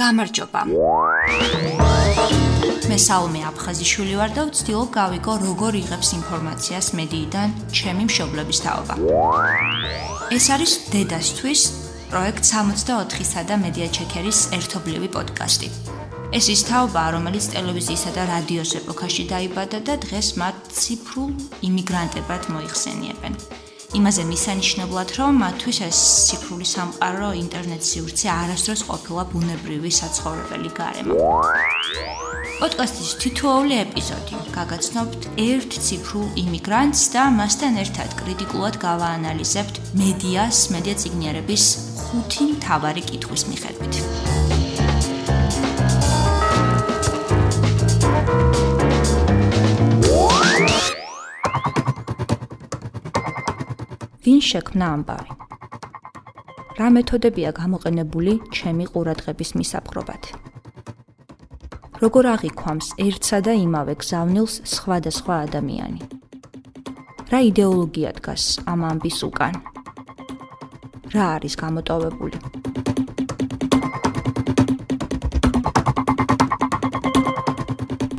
გამარჯობა. მე საუმე აფხაზიშვილი ვარ და ვცდილობ გავიგო როგორ იღებს ინფორმაციას მედიიდან ჩემი მშობლების თაობა. ეს არის დედასთვის პროექტ 64-სა და მედია ჩეკერის ერთობლივი პოდკასტი. ეს ის თაობა, რომელიც ტელევიზიისა და რადიოს ეპოქაში დაიბადა და დღეს მათ ციფრულ იმიგრანტებად მოიხსენიებენ. იმაზე მისანიშნებლად, რომ მათთვის ეს ციფრული სამყარო, ინტერნეტ სივრცე არასდროს ყოფილა ბუნებრივი საცხოვრებელი გარემო. პოდკასტის თითოეული ეპიზოდი გაგაცნობთ ერთ ციფრულ იმიგრანტს და მასთან ერთად კრიტიკულად გავაანალიზებთ მედიას, მედია ციგნიერების ხუთი მთავარი კითხვის მიხედვით. ვინ შექმნა ამბავი? რა მეთოდებია გამოყენებული ჩემი ყურადღების მისაპყრობად? როგორ აღიქვამს ერთსა და იმავე გზავნილს სხვადასხვა ადამიანი? რა იდეოლოგია დგას ამ ამბის უკან? რა არის გამოტოვებული?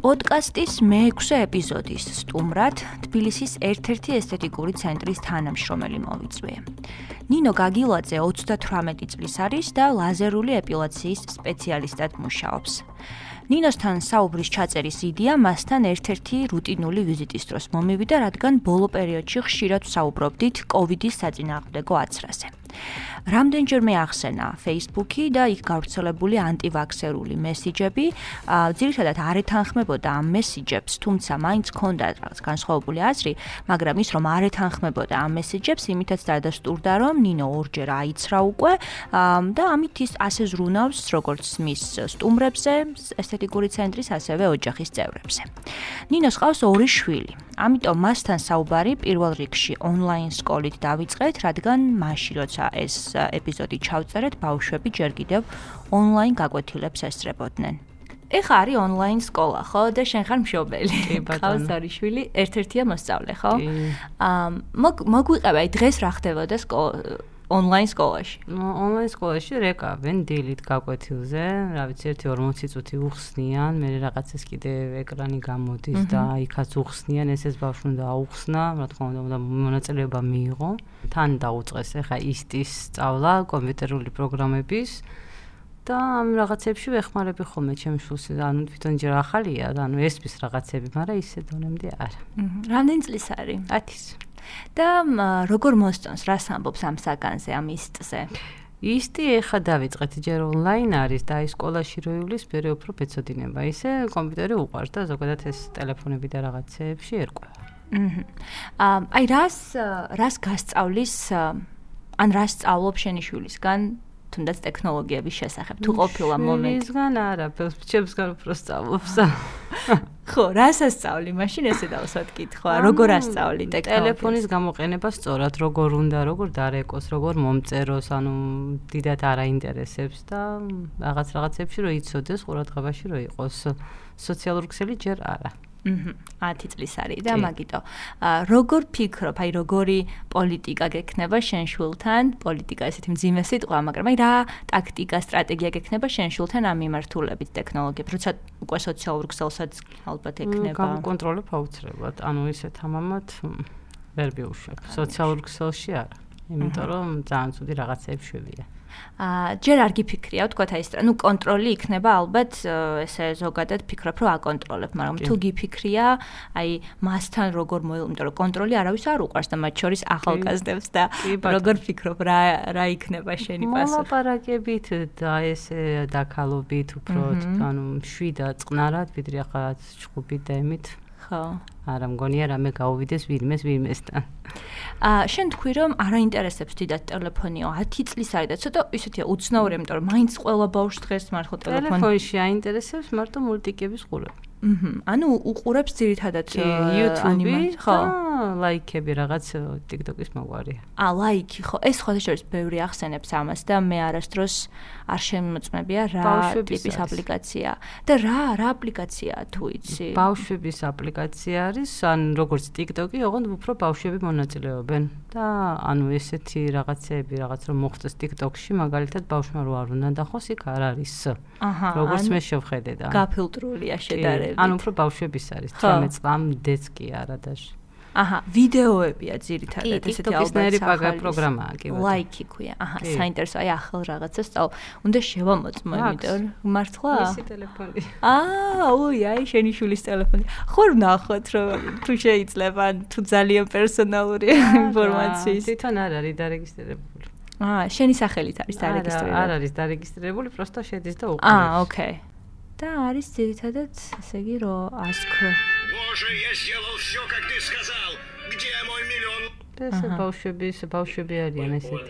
პოდკასტის მე-6 ეპიზოდის სტუმრად თბილისის ერთ-ერთი ესთეტიკური ცენტრის თანამშრომელი მოვიწვიე. ნინო გაგილაძე 38 წლის არის და ლაზერული ეპილაციის სპეციალისტად მუშაობს. ნინოსთან საუბრის ჩაწერის იდეა მასთან ერთ-ერთი რუტინული ვიზიტის დროს მომივიდა, რადგან ბოლო პერიოდში ხშირად საუბრობდით კოვიდის საწინააღმდეგო აცრაზე. რამდენჯერმე ახსენა Facebook-ი და იქ გავრცელებული ანტივაქსერული მესიჯები, ძირითადად არ ეთანხმებოდა ამ მესიჯებს, თუმცა მაინც ჰქონდა რაღაც განსხვავებული აზრი, მაგრამ ის რომ არ ეთანხმებოდა ამ მესიჯებს, იმითაც დადასტურდა, რომ ნინო ორჯერ აიცრა უკვე და ამით ის ასე ზრუნავს როგორც მის სტუმრებზე, ესთეტიკური ცენტრის ასევე ოჯახის წევრებზე. ნინოს ყავს ორი შვილი. ამიტომ მასთან საუბარი პირველ რიგში ონლაინ სკოლით დავიწყეთ, რადგან მაშინ როცა ეს ეპიზოდი ჩავწერეთ, ბავშვები ჯერ კიდევ ონლაინ გაკვეთილებს ესწრებოდნენ. ეხა არის ონლაინ სკოლა, ხო? და შენ ხარ მშობელი. ყავს ორი შვილი, ერთ-ერთია მოსწავლე, ხო? აა მოგვიყება, აი დღეს რა ხდებოდა სკოლა ონლაინ სკოლაში. ონლაინ სკოლაში რეკავენ დილით გაკვეთილზე, რა ვიცი 1-40 წუთი უხსნიან, მე რაღაცას კიდე ეკრანი გამოდის და იქაც უხსნიან, ესეც ბავშვი უნდა აუხსნა, რა თქმა უნდა, მონაწილეობა მიიღო. თან დაუწყეს ახლა ისტის სწავლა კომპიუტერული პროგრამების და ამ რაღაცებში ვეხმარები ხოლმე ჩემს შულს, ანუ თვითონ ჯერ ახალია, ანუ ესპის რაღაცები, მაგრამ ისე დონემდე არა. რამდენი წლის არის? 10-ის. და როგორ მოსწონს რა სამბობს ამ საგანზე ამ ისტზე? ისტი ეხა დავიწყეთ ჯერ ონლაინ არის და აი სკოლაში რო ივლის მე უფრო ბეცოდინება ისე კომპიუტერი უყარს და ზოგადად ეს ტელეფონები და რაღაცეებში ერკვა აა აი რას რას გასწავლის ან რას სწავლობ შენი შვილისგან თუნდაც ტექნოლოგიების შესახებ თუ ყოფილა მომენტი? ისგან არა ჩემსგან უფრო სწავლობს. ხო რას ასწავლი? მაშინ ესე დავსვათ კითხვა როგორ ასწავლი ტელეფონის გამოყენება სწორად როგორ უნდა როგორ დარეკოს როგორ მომწეროს ანუ დიდათ არაინტერესებს და რაღაც რაღაცებში რო იცოდეს ყურადღებაში რო იყოს. სოციალური ქსელი ჯერ არა აჰა 10 წლის არის და მაგიტო. როგორ ფიქრობ? აი როგორი პოლიტიკა გექნება შენ შულთან პოლიტიკა ესეთი მძიმე სიტყვა მაგრამ აი რა ტაქტიკა სტრატეგია გექნება შენ შულთან ამ მიმართულებით ტექნოლოგიებს? როცა უკვე სოციალურ ქსელსაც ალბათ ეკნება კონტროლებ აუცილებლად. ანუ ისეთ ამამად ვერ ბიუშვებ სოციალურ ქსელში არა იმიტომ რომ ძალიან ცუდი რაღაცებს შვებია აა ჯერ არ გიფიქრია, თქვა აი ეს, ну კონტროლი იქნება ალბათ ესე ზოგადად ფიქრობ რომ აკონტროლებ, მაგრამ თუ გიფიქრია, აი მასთან როგორ მოილ, იმიტომ რომ კონტროლი არავის არ უყარს და მათ შორის ახალგაზრდებს და როგორ ფიქრობ რა რა იქნება შენი პასუხი? მოლაპარაკებით და ესე დაკალობით უფრო ანუ შვიდა წყნარად, ვიდრე ახლა ჩხუბი და ემით ხო არა მგონია რამე გაუვიდეს ვინმეს ვინმესთან აა შენ თქვი რომ არაინტერესებს დიდად ტელეფონიო 10 წლის არის და ცოტა ისეთია უცნაური იმიტომ რომ მაინც ყველა ბავშვს დღეს მართლა ტელეფონი ტელეფონში აინტერესებს მარტო მულტიკების ყურება აჰა. ანუ უყურებს ძირითადად YouTube-ი, ხო? ლაიქები რაღაც TikTok-ის მოგვარია. ა, ლაიქი, ხო. ეს ხო შეიძლება ბევრი ახსენებს ამას და მე არასდროს არ შემოწმებია რა ტიპის აპლიკაცია. და რა, რა აპლიკაციაა თუ იცი? ბავშვების აპლიკაცია არის, ან როგორც TikTok-ი, ოღონდ უფრო ბავშვები მონაწილეობენ. და ანუ ესეთი რაღაცეები, რაღაც რომ მოხდეს TikTok-ში, მაგალითად ბავშვმა რო არ უნდა დახოს, იქ არ არის. აჰა. როგორც მე შევხედე და. გაფილტრულია შედარებით. ანუ უფრო ბავშვების არის 18 წლამდეც კი არა დაში. აჰა, ვიდეოებია ძირითადად ესეთი ალბათ პროგრამაა კი ბატონო. ლაიქი ქვია. აჰა, საინტერესო, აი ახალ რაღაცას წავ. უნდა შევამოწმო, იმიტომ რომ მართლა? ისი ტელეფონი. აა, უი, აი შენი შულის ტელეფონი. ხარ ნახოთ რომ თუ შეიძლება, თუ ძალიან პერსონალური ინფორმაციის. თვითონ არ არის დარეგისტრირებული. აა, შენი სახელით არის დარეგისტრირებული. არ არის დარეგისტრირებული, პროსტო შედის და უყურებს. აა, ოკეი. და არის ძირითადად, ესე იგი, რომ ask Боже, я сделал всё, как ты сказал. Где мой миллион? ეს ბავშვები, ეს ბავშვები არიან ესეთ.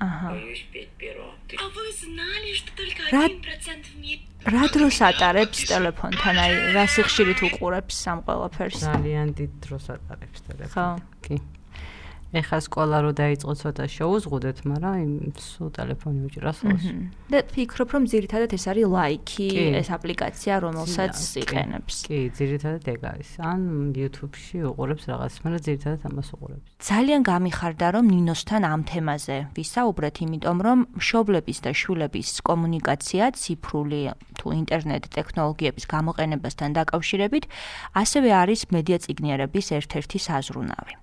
აჰა. А вы знали, что только 1% в мире რა დროს ატარებს ტელეფონთან? აი, რა სიხშირით უყურებს სამ ყველაფერს? ძალიან დიდ დროს ატარებს ტელეფონთან. ხო. კი. ეხა სკოლა რო დაიწყო ცოტა შეუზღუდეთ, მაგრამ სულ ტელეფონი უჭირავს ხოლმე. და ფიქრობ რომ ძირითადად ეს არის ლაიქი, ეს აპლიკაცია, რომელსაც იყენებს. კი, ძირითადად ეგ არის. ან YouTube-ში უყურებს რაღაცას, მაგრამ ძირითადად ამას უყურებს. ძალიან გამიხარდა რომ ნინოსთან ამ თემაზე ვისაუბრეთ, იმიტომ რომ მშობლების და შვილების კომუნიკაცია ციფრული თუ ინტერნეტ ტექნოლოგიების გამოყენებასთან დაკავშირებით ასევე არის მედია ციგნიერების ერთ-ერთი საზრუნავი.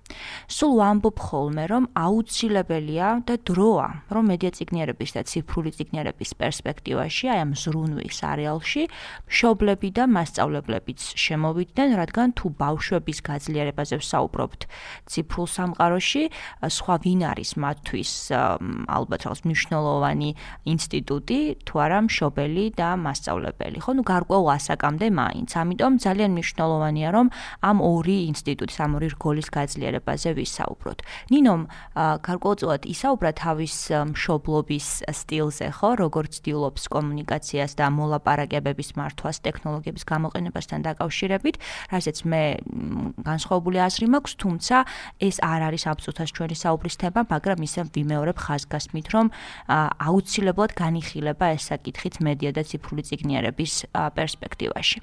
სულ ვამბობ ხოლმე, რომ აუცილებელია და დროა, რომ მედია ციგნიერების და ციფრული ციგნიერების პერსპექტივაში, აი ამ ზრუნვის არეალში, მშობლები და მასწავლებლებიც შემოვიდნენ, რადგან თუ ბავშვების გაძლიერებაზე ვსაუბრობთ ციფრულ სამყაროში, სხვა ვინ არის მათთვის ალბათ რაღაც მნიშვნელოვანი ინსტიტუტი, თუ არა მშობელი და მასწავლებელი. ხო, ნუ გარკვეულ ასაკამდე მაინც. ამიტომ ძალიან მნიშვნელოვანია, რომ ამ ორი ინსტიტუტის, ამ ორი რგოლის გაძლიერებაზე ვისაუბროთ. ნინომ გარკვეულწილად ისაუბრა თავის მშობლობის სტილზე, ხო, როგორც ცდილობს კომუნიკაციას და მოლაპარაკებების მართვას ტექნოლოგიების გამოყენებასთან დაკავშირებით, რასაც მე განსხვავებული აზრი მაქვს, თუმცა ეს არ არის აბსოლუტურად ჩვენი საუბრის თემა, მაგრამ ისე ვიმეორებ ხაზგასმით, რომ აუცილებლად განიხილება ეს საკითხიც მედია და ციფრული ციგნიერების პერსპექტივაში.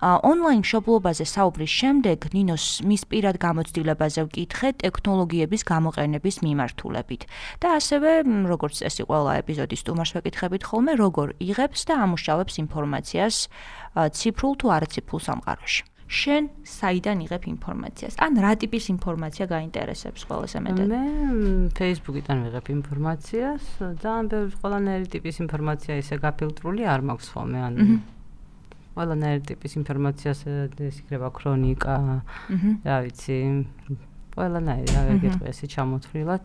ონლაინ მშობლობაზე საუბრის შემდეგ ნინოს მის პირად გამოცდილებაზე ვკითხე ტექნოლოგიების გამოყენების მიმართულებით. და ასევე როგორც წესი ყველა ეპიზოდის სტუმარს ვეკითხებით ხოლმე როგორ იღებს და ამუშავებს ინფორმაციას ციფრულ თუ არაციფრულ სამყაროში. შენ საიდან იღებ ინფორმაციას? ან რა ტიპის ინფორმაცია გაინტერესებს ყველაზე მეტად? მე Facebook-იდან ვიღებ ინფორმაციას, ძალიან ბევრი ყველანაირი ტიპის ინფორმაცია ისე გაფილტრული არ მაქვს ხოლმე, ან ყველანაირი ტიპის ინფორმაციას ეს იქნება ქრონიკა, რა ვიცი, ყველანაირი რა გეტყვი ესე ჩამოთვლილად,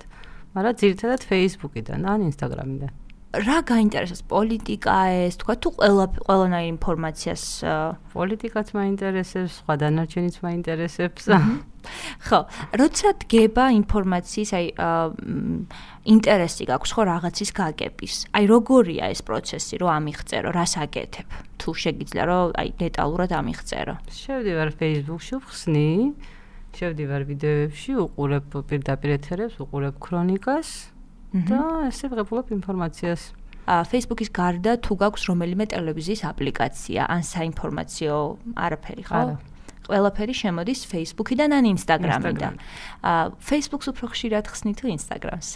მაგრამ ძირითადად Facebook-იდან ან Instagram-იდან. რა გაინტერესებს პოლიტიკა ეს თქვა თუ ყველა ყველანაირი ინფორმაციას პოლიტიკაც მაინტერესებს, სხვა დანარჩენიც მაინტერესებს. ხო, როცა დგება ინფორმაციის, აი ინტერესი გაქვს ხო რაღაცის გაგების. აი როგორია ეს პროცესი, რომ ამიღწერო, რას აკეთებ? თუ შეგიძლია რომ აი დეტალურად ამიღწერო. შევდივარ Facebook-ში ვხსნი შევდივარ ვიდეოებში, უყურებ პირდაპირ ეთერებს, უყურებ ქრონიკას და ესე ვღებულობ ინფორმაციას. Facebook-ის გარდა თუ გაქვს რომელიმე ტელევიზიის აპლიკაცია, ან საინფორმაციო არაფერი, ხო? არა. ყველაფერი შემოდის Facebook-იდან ან Instagram-იდან. ა Facebook-ს უფრო ხშირად ხსნი თუ Instagram-ს?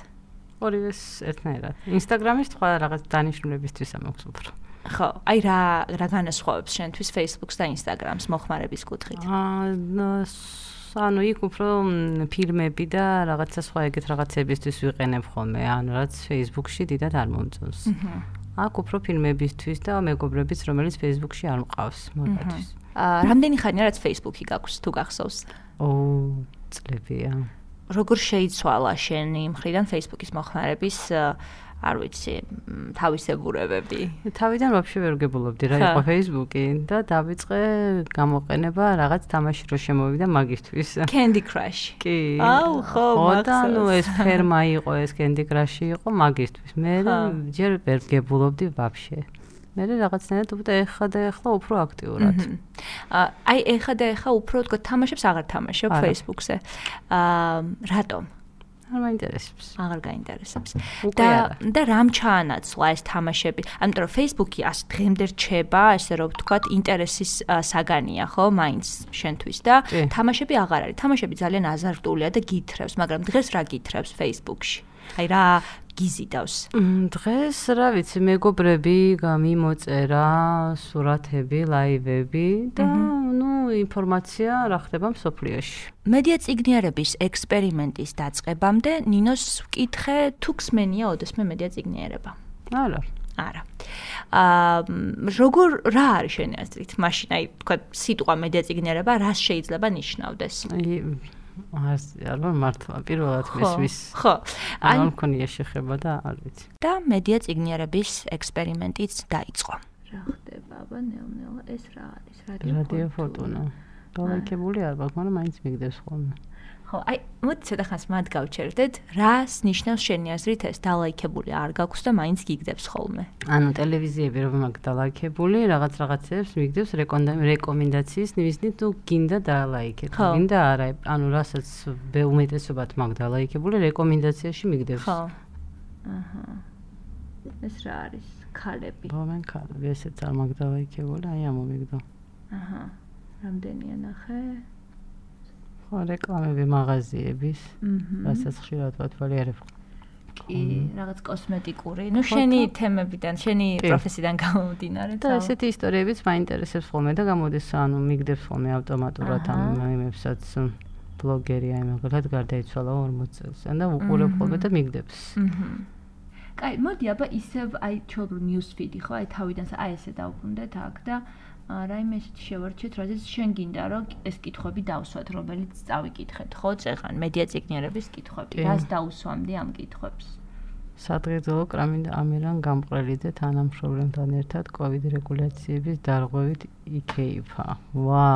ორივეს ერთნაირად. Instagram-ის თქვა რაღაც დანიშნულებისთვის ამოქს უფრო. ხო, აი რა რა განასხვავებს შენთვის Facebook-ს და Instagram-ს მოხმარების კუთხით? აა ანუ იქ უფრო ფილმები და რაღაცა სხვა ეგეთ რაღაცებისთვის ვიყენებ ხოლმე, ანუ რაც Facebook-ში დიდად არ მომწონს. აქ უფრო ფილმებისთვის და მეგობრებიც, რომელიც Facebook-ში არ მყავს, მაგათთვის. აა რამდენი ხანია რაც Facebook-ი გაქვს, თუ გახსოვს? ო, წლებია. როგორ შეიცვალა შენი მხრიდან Facebook-ის მოხმარების არ ვიცი, თავისებურებები. თავიდან ვაფშე ვერ გებულობდი რა იყო Facebook-ი და დავიწყე გამოყენება რაღაც თამაში რო შემოვიდა მაგისტვის. Candy Crush. კი. აუ, ხო, მაგას. ანუ ეს ფერმა იყო, ეს Candy Crush-ი იყო მაგისტვის. მე ჯერ ვერ გებულობდი ვაფშე. მე რაღაცნაირად უფრო ეხა და ეხლა უფრო აქტიურად. აი ეხა და ეხა უფრო თქო თამაშებს აღარ თამაშობ Facebook-ზე. აა რატომ? არ მაინტერესებს. აღარ გაინტერესებს. და და რამ ჩაანაცვლა ეს თამაშები? ამიტომ რომ Facebook-ი ას დღემდე რჩება, ესე რომ ვთქვათ, ინტერესის საგანია, ხო, მაინც შენთვის და თამაშები აღარ არის. თამაშები ძალიან აზარტულია და გითხრებს, მაგრამ დღეს რა გითხრებს Facebook-ში? აი რა გიზიდავს? დღეს რა ვიცი, მეგობრები გამიმოწერა, სურათები, ლაივები და ნუ ინფორმაცია რა ხდება მსოფლიოში. მედია ციგნიერების ექსპერიმენტის დაწყებამდე ნინოს ვკითხე თუ ქსმენია ოდესმე მედია ციგნიერება. არა. არა. აა როგორ რა არის შენი აზრით? მაშინ აი თქვა სიტყვა მედია ციგნიერება რას შეიძლება ნიშნავდეს? აი ალბათ მართლა პირველად მისვის ხო ან მქონია შეხება და არ ვიცი. და მედია ციგნიერების ექსპერიმენტიც დაიწყო. რა ხდება აბა ნელ-ნელა ეს რა არის რადიო ფორტუნა დალაიქებული არ ვარ მაგრამ მაინც მიგდებს ხოლმე ხო, აი, მოდი ცოტა ხანს მათ გავჩერდეთ, რას ნიშნავს შენი აზრით ეს დალაიქებული არ გაქვს და მაინც გიგდებს ხოლმე. ანუ ტელევიზიები რომ მაგ დალაიქებული, რაღაც რაღაცებს მიგდებს რეკომენდაციის ნივისნით თუ გინდა დალაიქეთ. გინდა არა, ანუ რასაც ბეუმეტესობათ მაგ დალაიქებული რეკომენდაციაში მიგდებს. ხო. აჰა. ეს რა არის? ქალები. ხო, მენ ქალები, ესეც არ მაგ დალაიქებული, აი ამომიგდო. აჰა. რამდენია ნახე? ხო, რეკლამები მაღაზიების, რასაც ხშირად ვათვალიერებ. კი, რაღაც კოსმეტიკური. ნუ შენი თემებიდან, შენი პროფესიიდან გამომდინარე და ესეთი ისტორიებიც მაინტერესებს ხოლმე და გამოდის, ანუ მიგდებს ხოლმე ავტომატურად ამ იმებსაც ბლოგერი აი მაგალითად გარდაიცვალა 40 წელს. და უყურებ ხოლმე და მიგდებს. აჰა. კაი, მოდი აბა ისევ აი ჩოლბრ news feed-ი ხო, აი თავიდან აი ესე დავუბრუნდეთ აქ და რაიმე ისეთი შევარჩიეთ, რადგან შენ გინდა რომ ეს კითხვები დავსვათ, რომელიც წავიკითხეთ, ხო, წეღან მედია ციგნიერების კითხვები. რას დაუსვამდი ამ კითხვებს? სადღეძო კრამინდა ამირან გამყრელიძე თანამშრომლებთან ერთად COVID რეგულაციების დარღვევით იქეიფა. ვა.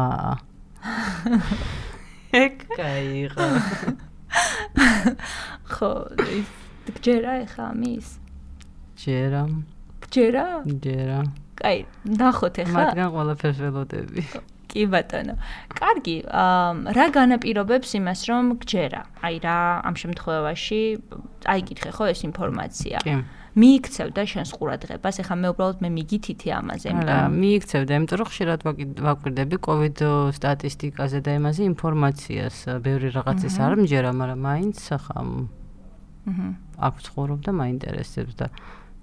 ეკაიღა. ხო, ის გჯერა ეხა ამის? ჯერა. ჯერა? ჯერა. კაი, ნახოთ ახლა. მაგან ყველაფერს ველოდები. კი ბატონო. კარგი, აა რა განაპირობებს იმას, რომ გჯერა? აი რა ამ შემთხვევაში აიკითხე ხო ეს ინფორმაცია? კი. მიიქცევდა შენს ყურადღებას, ეხლა მე უბრალოდ მე მიგითითი ამაზე, იმიტომ რომ მიიქცევდა, იმიტომ რომ ხშირად ვაკვირდები COVID სტატისტიკაზე და იმაზე ინფორმაციას, ბევრი რაღაცის არ მჯერა, მაგრამ მაინც ხა აჰა. აქ ცხოვრობ და მაინტერესებს და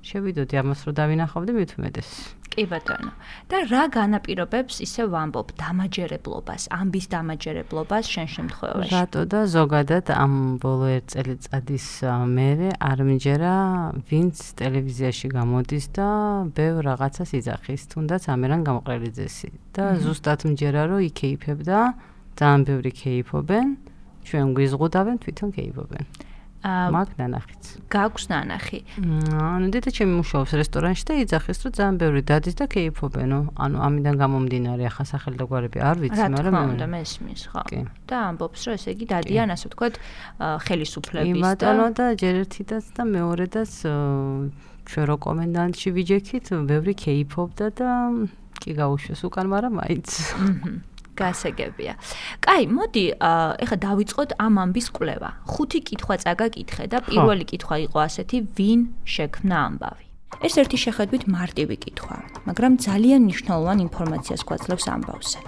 შევიდოდი ამას რომ დავინახავდი მით უმეტეს. კი ბატონო. და რა განაპირობებს ისე ვამბობ დამაჯერებლობას, ამბის დამაჯერებლობას შენ შემთხვევაში? რატო და ზოგადად ამ ბოლო ერთ წელიწადის მერე არ მიჯერა ვინც ტელევიზიაში გამოდის და ბევრ რაღაცას იძახის, თუნდაც ამერან გამყრელიძესი და ზუსტად მიჯერა რომ იქეიფებდა, ძალიან ბევრი ქეიფობენ, ჩვენ გვიზღუდავენ თვითონ ქეიფობენ. მაგ ნანახიც. გაქვს ნანახი. ანუ დედა ჩემი მუშაობს რესტორანში და იძახის რომ ძალიან ბევრი დადის და კეიფობენო. ანუ ამიდან გამომდინარე ახლა სახელი და გვარები არ ვიცი, მაგრამ რა თქმა მესმის, ხო. და ამბობს რომ ესე იგი დადიან ასე ვთქვათ ხელისუფლების და იმატანო და ჯერ ერთიდაც და მეორედაც ჩვენ რო კომენდანტში ვიჯექით, ბევრი კეიფობდა და კი გაუშვეს უკან, მაგრამ მაინც. აჰა. გასაგებია. კაი, მოდი, ეხლა დავიწყოთ ამ ამბის კვლევა. ხუთი კითხვა წაგაკითხე და პირველი კითხვა იყო ასეთი: ვინ შექმნა ამბავი? ეს ერთი შეხედვით მარტივი კითხვაა, მაგრამ ძალიან მნიშვნელოვან ინფორმაციას გვაძლევს ამბავზე.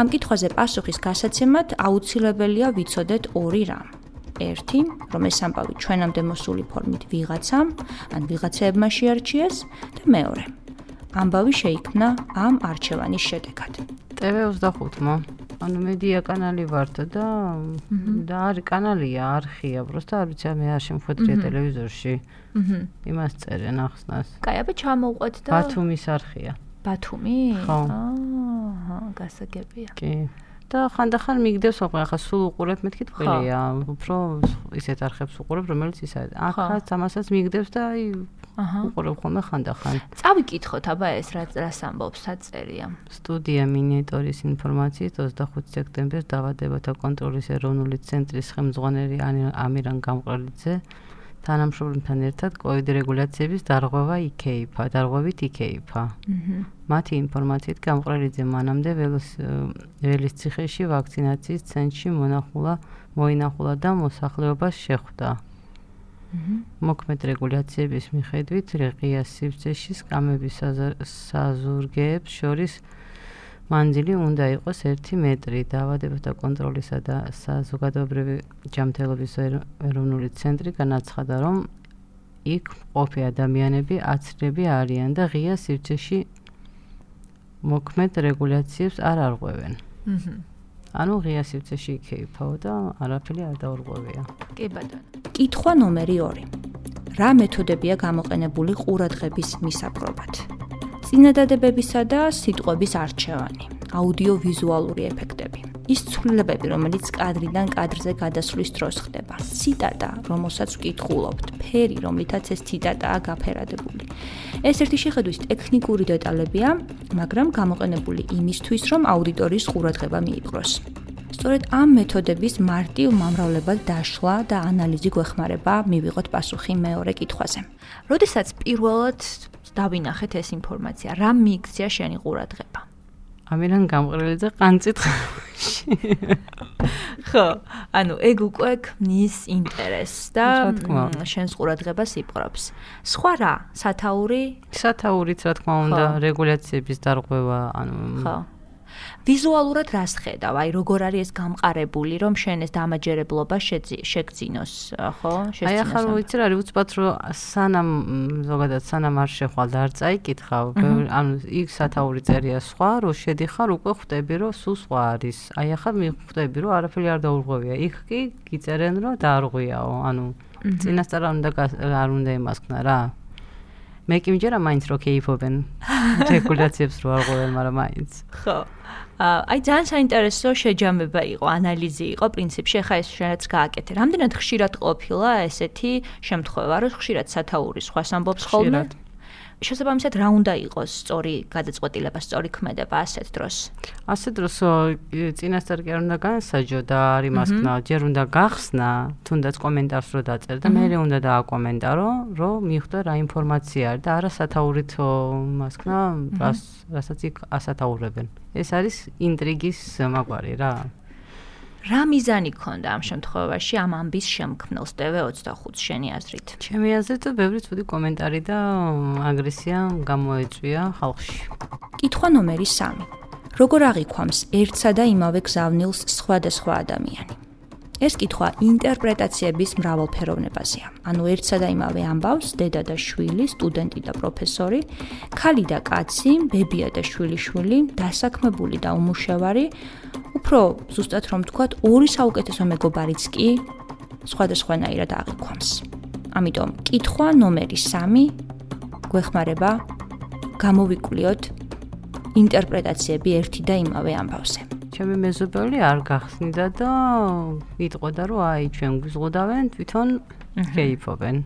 ამ კითხვაზე პასუხის გასაცემად აუცილებელია ვიცოდეთ ორი რამ. ერთი, რომ ეს ამბავი ჩვენამდე მოსული ფორმით ვიღაცამ, ან ვიღაცებმა შეარჩიეს და მეორე, ამბავი შეიქმნა ამ არჩევანის შედეგად. TV25-მა. ანუ მედია კანალი ვართ და და არის კანალია, არხია, просто არ ვიცი, მე არ შემხვედრია ტელევიზორში. აჰა. იმას წერენ ახსნას. კაი, აბა ჩამოვყვეთ და ბათუმის არხია. ბათუმი? ხო. აჰა, გასაგებია. კი. და ხანდახან მიგდევს ხოლმე, ახლა სულ უყურებ მეთქი თქვილია, უფრო ისეთ არხებს უყურებ, რომელიც ისა ახაც ამასაც მიგდევს და აი აჰა უყურებ ხოლმე ხანდახან. წავიკითხოთ აბა ეს რა რას ამბობს საწერია. სტუდია მინიატურის ინფორმაციით 25 სექტემბერს დაავადებათა კონტროლის ეროვნული ცენტრის ხელმძღვანელი ამირან გამყრელიძე თანამშრომლებთან ერთად კოიდ რეგულაციების დარღვევა იქეიფა, დარღვევით იქეიფა. აჰა. მათი ინფორმაციით გამყრელიძე მანამდე ველის ციხეში ვაქცინაციის ცენტრში მონახულა, მოინახულა და მოსახლეობას შეხვდა. აჰა. მოქმედ რეგულაციების მიხედვით რეღია სივრცეში სკამების საზურგეებს შორის მანძილი უნდა იყოს 1 მეტრი. დაავადებათა კონტროლისა და საზოგადოებრივი ჯანმრთელობის ეროვნული ცენტრი განაცხადა, რომ იქ ყოფი ადამიანები აცრები არიან და ღია სივრცეში მოქმედ რეგულაციებს არ არღვევენ. აჰა. ანუ ღია სივრცეში იქეიფაო და არაფერი არ დაურღვევია. კი ბატონო. კითხვა ნომერი 2. რა მეთოდებია გამოყენებული ყურადღების მისაპყრობად? წინადადებებისა და სიტყვების არჩევანი, აუდიო-ვიზუალური ეფექტები. ის ცვლილებები, რომელიც კადრიდან კადრზე გადასვლის დროს ხდება. ციტატა, რომელსაც ვკითხულობთ, ფერი, რომლითაც ეს ციტატაა გაფერადებული. ეს ერთი შეხედვის ტექნიკური დეტალებია, მაგრამ გამოყენებული იმისთვის, რომ აუდიტორიის ყურადღება მიიპყროს. სწორედ ამ მეთოდების მარტივ მომრავლებად დაშლა და ანალიზი გვეხმარება მივიღოთ პასუხი მეორე კითხვაზე. როდესაც პირველად დავინახეთ ეს ინფორმაცია, რა მიიქცია შენი ყურადღება? ამერან გამყრელი და ყანწიტხში. ხო, ანუ ეგ უკვე ქმნის ინტერესს და შენს ყურადღებას იპყრობს. სხვა რა? სათაური? სათაურიც რა თქმა უნდა, რეგულაციების დარღვევა, ანუ ხო. ვიზუალურად რას ხედავ? აი როგორ არის ეს გამყარებული, რომ შენ ეს დამაჯერებლობა შეგძინოს, ხო? შეგძინოს. აი ახლა ვიცი რა არის უცბად რომ სანამ ზოგადად სანამ არ შეხვალ და არ წაიკითხავ, ანუ იქ სათაური წერია სხვა, რომ შედიხარ უკვე ხვდები რომ სულ სხვა არის. აი ახლა მიხვდები რომ არაფერი არ დაურღვევია. იქ კი გიწერენ რომ დაარღვიაო, ანუ წინასწარ უნდა არ უნდა იმასქნა რა. მე კი მჯერა მაინც რო კეიფობენ რეგულაციებს რო არღვევენ, მაგრამ მაინც. ხო. აი ძალიან საინტერესო შეჯამება იყო, ანალიზი იყო პრინციპში, ხა ეს შენაც გააკეთე. რამდენად ხშირად ყოფილა ესეთი შემთხვევა, რომ ხშირად სათაური სხვა ამბობს ხოლმე? ხშირად. შესაბამისად რა უნდა იყოს სწორი გადაწყვეტილება, სწორი ქმედება ასეთ დროს? ასეთ დროს წინასწარ კი არ უნდა განსაჯო და არის მასკნა, ჯერ უნდა გახსნა, თუნდაც კომენტარს რო დაწერ და მე უნდა დააკომენტარო, რომ მიხვდა რა ინფორმაცია არის და არა სათაურით მასკნა, რასაც იქ ასათაურებენ. ეს არის ინტრიგის მაგვარი რა. რა მიზანი ქონდა ამ შემთხვევაში ამ ამბის შემქმნელს TV25 შენი აზრით? ჩემი აზრით, ბევრი ცუდი კომენტარი და აგრესია გამოეწვია ხალხში. კითხვა ნომერი 3. როგორ აღიქვამს ერთსა და იმავე გზავნილს სხვადასხვა ადამიანი? ეს კითხვა ინტერპრეტაციების მრავალფეროვნებაზეა. ანუ ერთსა და იმავე ამბავს დედა და შვილი, სტუდენტი და პროფესორი, ქალი და კაცი, ბებია და შვილიშვილი, დასაქმებული და უმუშევარი, უფრო ზუსტად რომ ვთქვათ, ორი საუკეთესო მეგობარიც კი სხვადასხვანაირად აღიქვამს. ამიტომ კითხვა ნომერი 3 გვეხმარება გამოვიკვლიოთ ინტერპრეტაციები ერთი და იმავე ამბავზე. ჩემი მეზობელი არ გახსნიდა და იტყოდა რომ აი ჩვენ გვიზღუდავენ თვითონ შეიფობენ.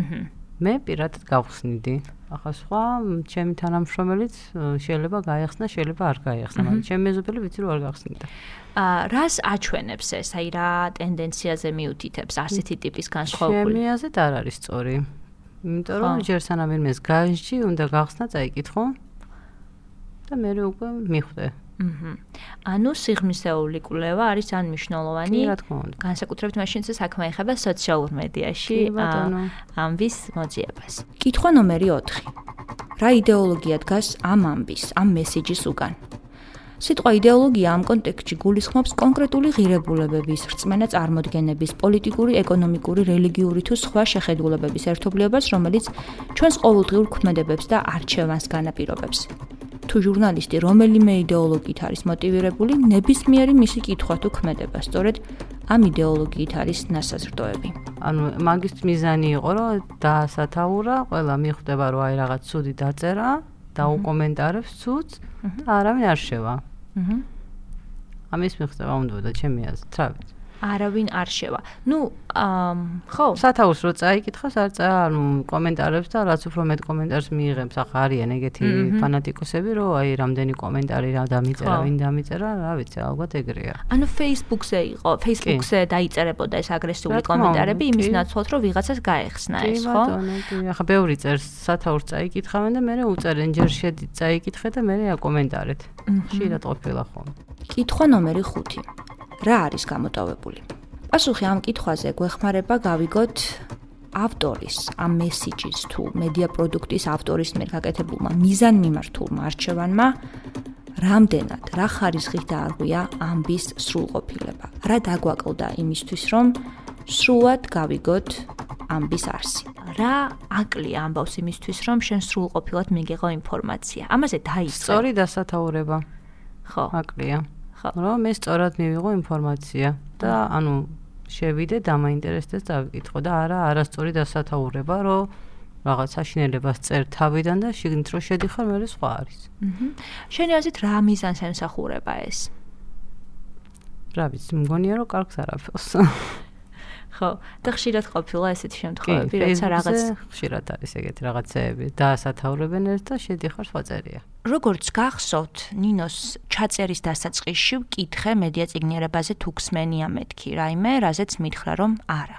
აჰა. მე პირადად გავხსნიდი. ახლა სხვა ჩემი თანამშრომელიც შეიძლება გაიხსნა, შეიძლება არ გაიხსნა, მაგრამ ჩემი მეზობელი ვიცი რომ არ გახსნიდა. აა რას აჩვენებს ეს? აი რა ტენდენციაზე მიუთითებს ასეთი ტიპის განსხვავებული? ჩემი აზრით არ არის სწორი. იმიტომ რომ ჯერ სანამ იმეს გაჟი უნდა გახსნა, წაიკითხო. და მე უკვე მიხვდე. აჰა. ანუ სიღრმისეული კვლევა არის ძალიან მნიშვნელოვანი. რა თქმა უნდა. განსაკუთრებით მაშინ, თუ საქმე ეხება სოციალურ მედიაში ამბის მოძიებას. კითხვა ნომერი 4. რა იდეოლოგია დგას ამ ამბის, ამ მესიჯის უკან? სიტყვა იდეოლოგია ამ კონტექსტში გულისხმობს კონკრეტული ღირებულებების, რწმენა წარმოდგენების, პოლიტიკური, ეკონომიკური, რელიგიური თუ სხვა შეხედულებების ერთობლიობას, რომელიც ჩვენს ყოველდღიურ ქმედებებს და არჩევანს განაპირობებს. თუ ჟურნალისტი რომელიმე идеოლოგიით არის მოტივირებული, ნებისმიერი მისი კითხვა თუ ქმედება სწორედ ამ идеოლოგიით არის ნასაზრდოები. ანუ მაგის მიზანი იყო, რომ დაასათაურა, ყველა მიხვდება, რომ აი რაღაც ცუდი დაწერა, დაუკომენტარებს ცუდს, და არავინ არ შევა. აჰა. ამის მიღწევა უნდა და ჩემი აზრით, რა ვიცი. არავინ არ შევა. ნუ ხო, სათაურს რო წაიკითხოს, არ წა, კომენტარებს და რაც უფრო მეტ კომენტარს მიიღებს, ახლა არიან ეგეთი ფანატიკოსები, რომ აი რამდენი კომენტარი რა დამიწერა, ვინ დამიწერა, რა ვიცი, ალბათ ეგრეა. ანუ Facebook-ზე იყო, Facebook-ზე დაიწერებოდა ეს აგრესიული კომენტარები იმის ნაცვლად, რომ ვიღაცას გაეხსნა ეს, ხო? ახლა ბევრი წერს სათაურს წაიკითხავენ და მე უწერენ ჯერ შედი წაიკითხე და მე აკომენტარეთ. შეიძლება ყოფილა ხოლმე. კითხვა ნომერი 5. რა არის გამოტოვებული? პასუხი ამ კითხვაზე გვეხმარება გავიგოთ ავტორის, ამ მესიჯის თუ მედია პროდუქტის ავტორის მიერ გაკეთებულმა მიზანმიმართულმა არჩევანმა რამდენად, რა ხარისხით დაარღვია ამბის სრულყოფილება. რა დაგვაკლდა იმისთვის, რომ სრულად გავიგოთ ამბის არსი. რა აკლია ამბავს იმისთვის, რომ შენ სრულყოფილად მიიღო ინფორმაცია. ამაზე დაიწყე. სწორი დასათაურება. ხო. აკლია. რომ მე სწორად მივიღო ინფორმაცია და ანუ შევიდე დამაინტერესდეს და ვიკითხო და არა არასწორი დასათაურება, რომ რაღაც საშინელებას წერ თავიდან და შიგნით რო შედიხარ, მე სხვა არის. აჰა. შენი აზრით რა მიზანს ემსახურება ეს? რა ვიცი, მგონია რომ კარგს არაფერს. ხო, და ხშირად ყოფილა ესეთი შემთხვევები, როცა რაღაც ხშირად არის ეგეთი რაღაცეები, დაასათაურებენ ერთ და შედიხარ სხვა წერია. როგორც გახსოვთ, ნინოს ჩაწერის დასაწყისში ვკითხე მედია ციგნიერებაზე თუ ქსმენია მეთქი, რაიმე, რაზეც მითხრა რომ არა.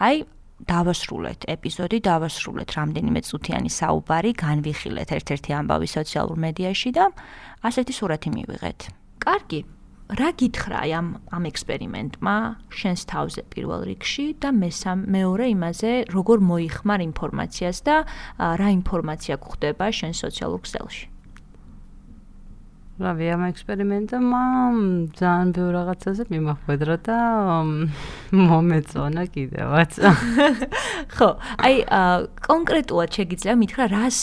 აი დავასრულეთ ეპიზოდი, დავასრულეთ რამდენიმე წუთიანი საუბარი, განვიხილეთ ერთ-ერთი ამბავი სოციალურ მედიაში და ასეთი სურათი მივიღეთ. კარგი, რა გითხრა ამ ამ ექსპერიმენტმა შენს თავზე პირველ რიგში და მესამ მეორე იმაზე როგორ მოიხმარ ინფორმაციას და რა ინფორმაცია გვხვდება შენ სოციალურ ქსელში? რა ვია ამ ექსპერიმენტმა ძალიან ბევრ რაღაცაზე მიმახვედრა და მომეწონა კიდევაც. ხო აი კონკრეტულად შეგიძლია მითხრა რას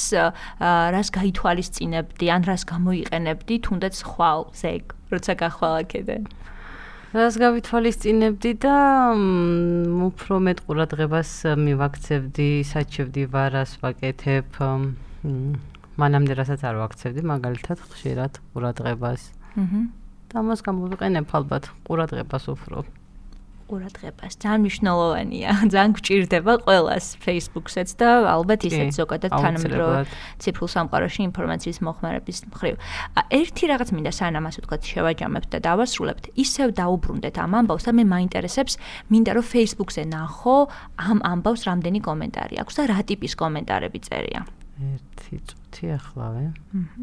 რას გაითვალისწინებდი ან რას გამოიყენებდი თუნდაც ხვალ ზეგ როცა გახვალაკედე. რას გავითვალისწინებდი და უფრო მეტ ყურადღებას მივაქცევდი, საჩევდი ვარას ვაკეთებ. მანამდე რასაც არ ვაქცევდი, მაგალითად ხშირად ყურადღებას. აჰა. და მას გამოვიყენებ ალბათ ყურადღებას უფრო. ყურადღებას. ძალიან მნიშვნელოვანია. ძალიან გვჭირდება ყველას Facebook-სეც და ალბათ ისეთ ზოგადად თანამედროვე ციფრულ სამყაროში ინფორმაციის მოხმარების მხრივ. ერთი რაღაც მინდა სანამ ასე ვთქვათ შევაჯამებთ და დავასრულებთ, ისევ დაუბრუნდეთ ამ ამბავს და მე მაინტერესებს, მინდა რომ Facebook-ზე ნახო ამ ამბავს რამდენი კომენტარი აქვს და რა ტიპის კომენტარები წერია. ერთი წუთი ახლავე. აჰა.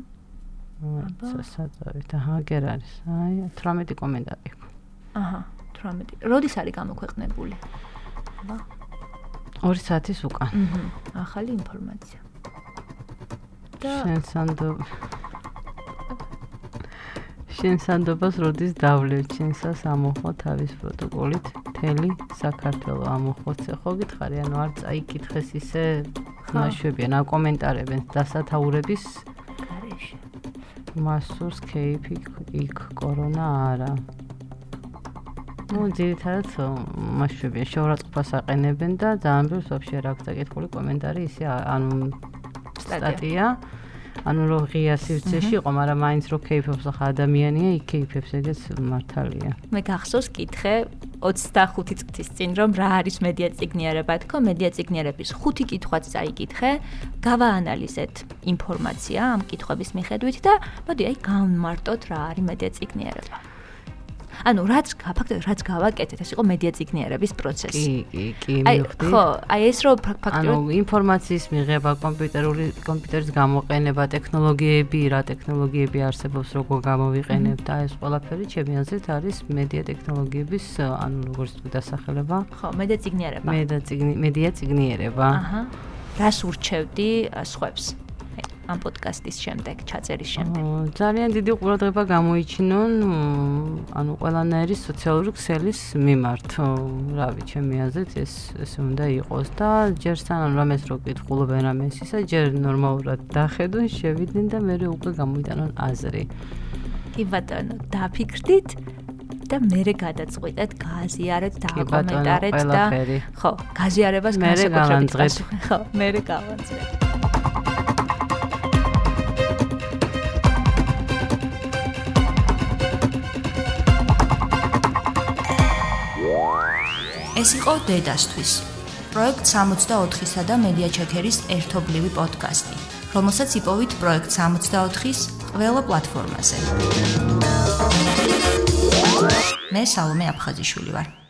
აბა, საწავით, აჰა, გერ არის. აი, 18 კომენტარი აქვს. აჰა. 18. როდის არის გამოქვეყნებული? 2 საათის უკან. ახალი ინფორმაცია. და შენსანდო შენსანდობას როდის დავლევთ შენსას ამოხო თავის პროტოკოლით მთელი საქართველო ამოხოცე ხო გითხარი ანუ არ წაიკითხეს ისე ნაშვებიან აკომენტარებენ დასათაურების გარეშე მასურს кейფი იქ კორონა არა ну ძირითადად მასშტაბია შეურაცხყოფას აყენებენ და ძალიან ბევრს ვაფშე რა აქვს დაკითხული კომენტარი ისე ანუ სტატია. ანუ რო ღია სივრცეში იყო, მაგრამ მაინც რო кейფებს ახლა ადამიანია, იქ кейფებს ეგეც მართალია. მე გახსოვს კითხე 25 წუთის წინ რომ რა არის მედია ციგნიერება? თქო, მედია ციგნიერების ხუთი კითხვაც წაიკითხე, გავაანალიზეთ ინფორმაცია ამ კითხვების მიხედვით და მოდი აი განმარტოთ რა არის მედია ციგნიერება. ანუ რაც ფაქტობრივად რაც გავაკეთეთ, ეს იყო მედია ციგნიერების პროცესი. კი, კი, კი, მივხვდი. ხო, აი ეს რო ფაქტობრივად ანუ ინფორმაციის მიღება, კომპიუტერული კომპიუტერის გამოყენება, ტექნოლოგიები, რა ტექნოლოგიები არსებობს, როგორ გამოვიყენებ და ეს ყველაფერი ჩემი აზრით არის მედია ტექნოლოგიების, ანუ როგორც თქვი დასახელება. ხო, მედია ციგნიერება. მედია ციგნი, მედია ციგნიერება. აჰა. რას ურჩევდი სხვებს? ამ პოდკასტის შემდეგ, ჩაწერის შემდეგ. ძალიან დიდი ყურადღება გამოიჩინონ ანუ ყველანაირი სოციალური ქსელის მიმართ. რავი, ჩემი აზრით ეს ესე უნდა იყოს და ჯერ სანამ რამეს რო კითხულობენ რამეს ისა, ჯერ ნორმალურად დახედონ, შევიდნენ და მე უკვე გამოიტანონ აზრი. კი ბატონო, დაფიქრდით? და მე გადაწყვიტეთ გააზიარეთ და აკომენტარეთ და ხო, გაზიარებას განსაკუთრებით ხო, მე გავანძღებ. ეს იყო დედასთვის. პროექტ 64-სა და მედია ჩეკერის ერთობლივი პოდკასტი, რომელსაც იპოვით პროექტ 64-ის ყველა პლატფორმაზე. მე სალომე აფხაზიშვილი ვარ.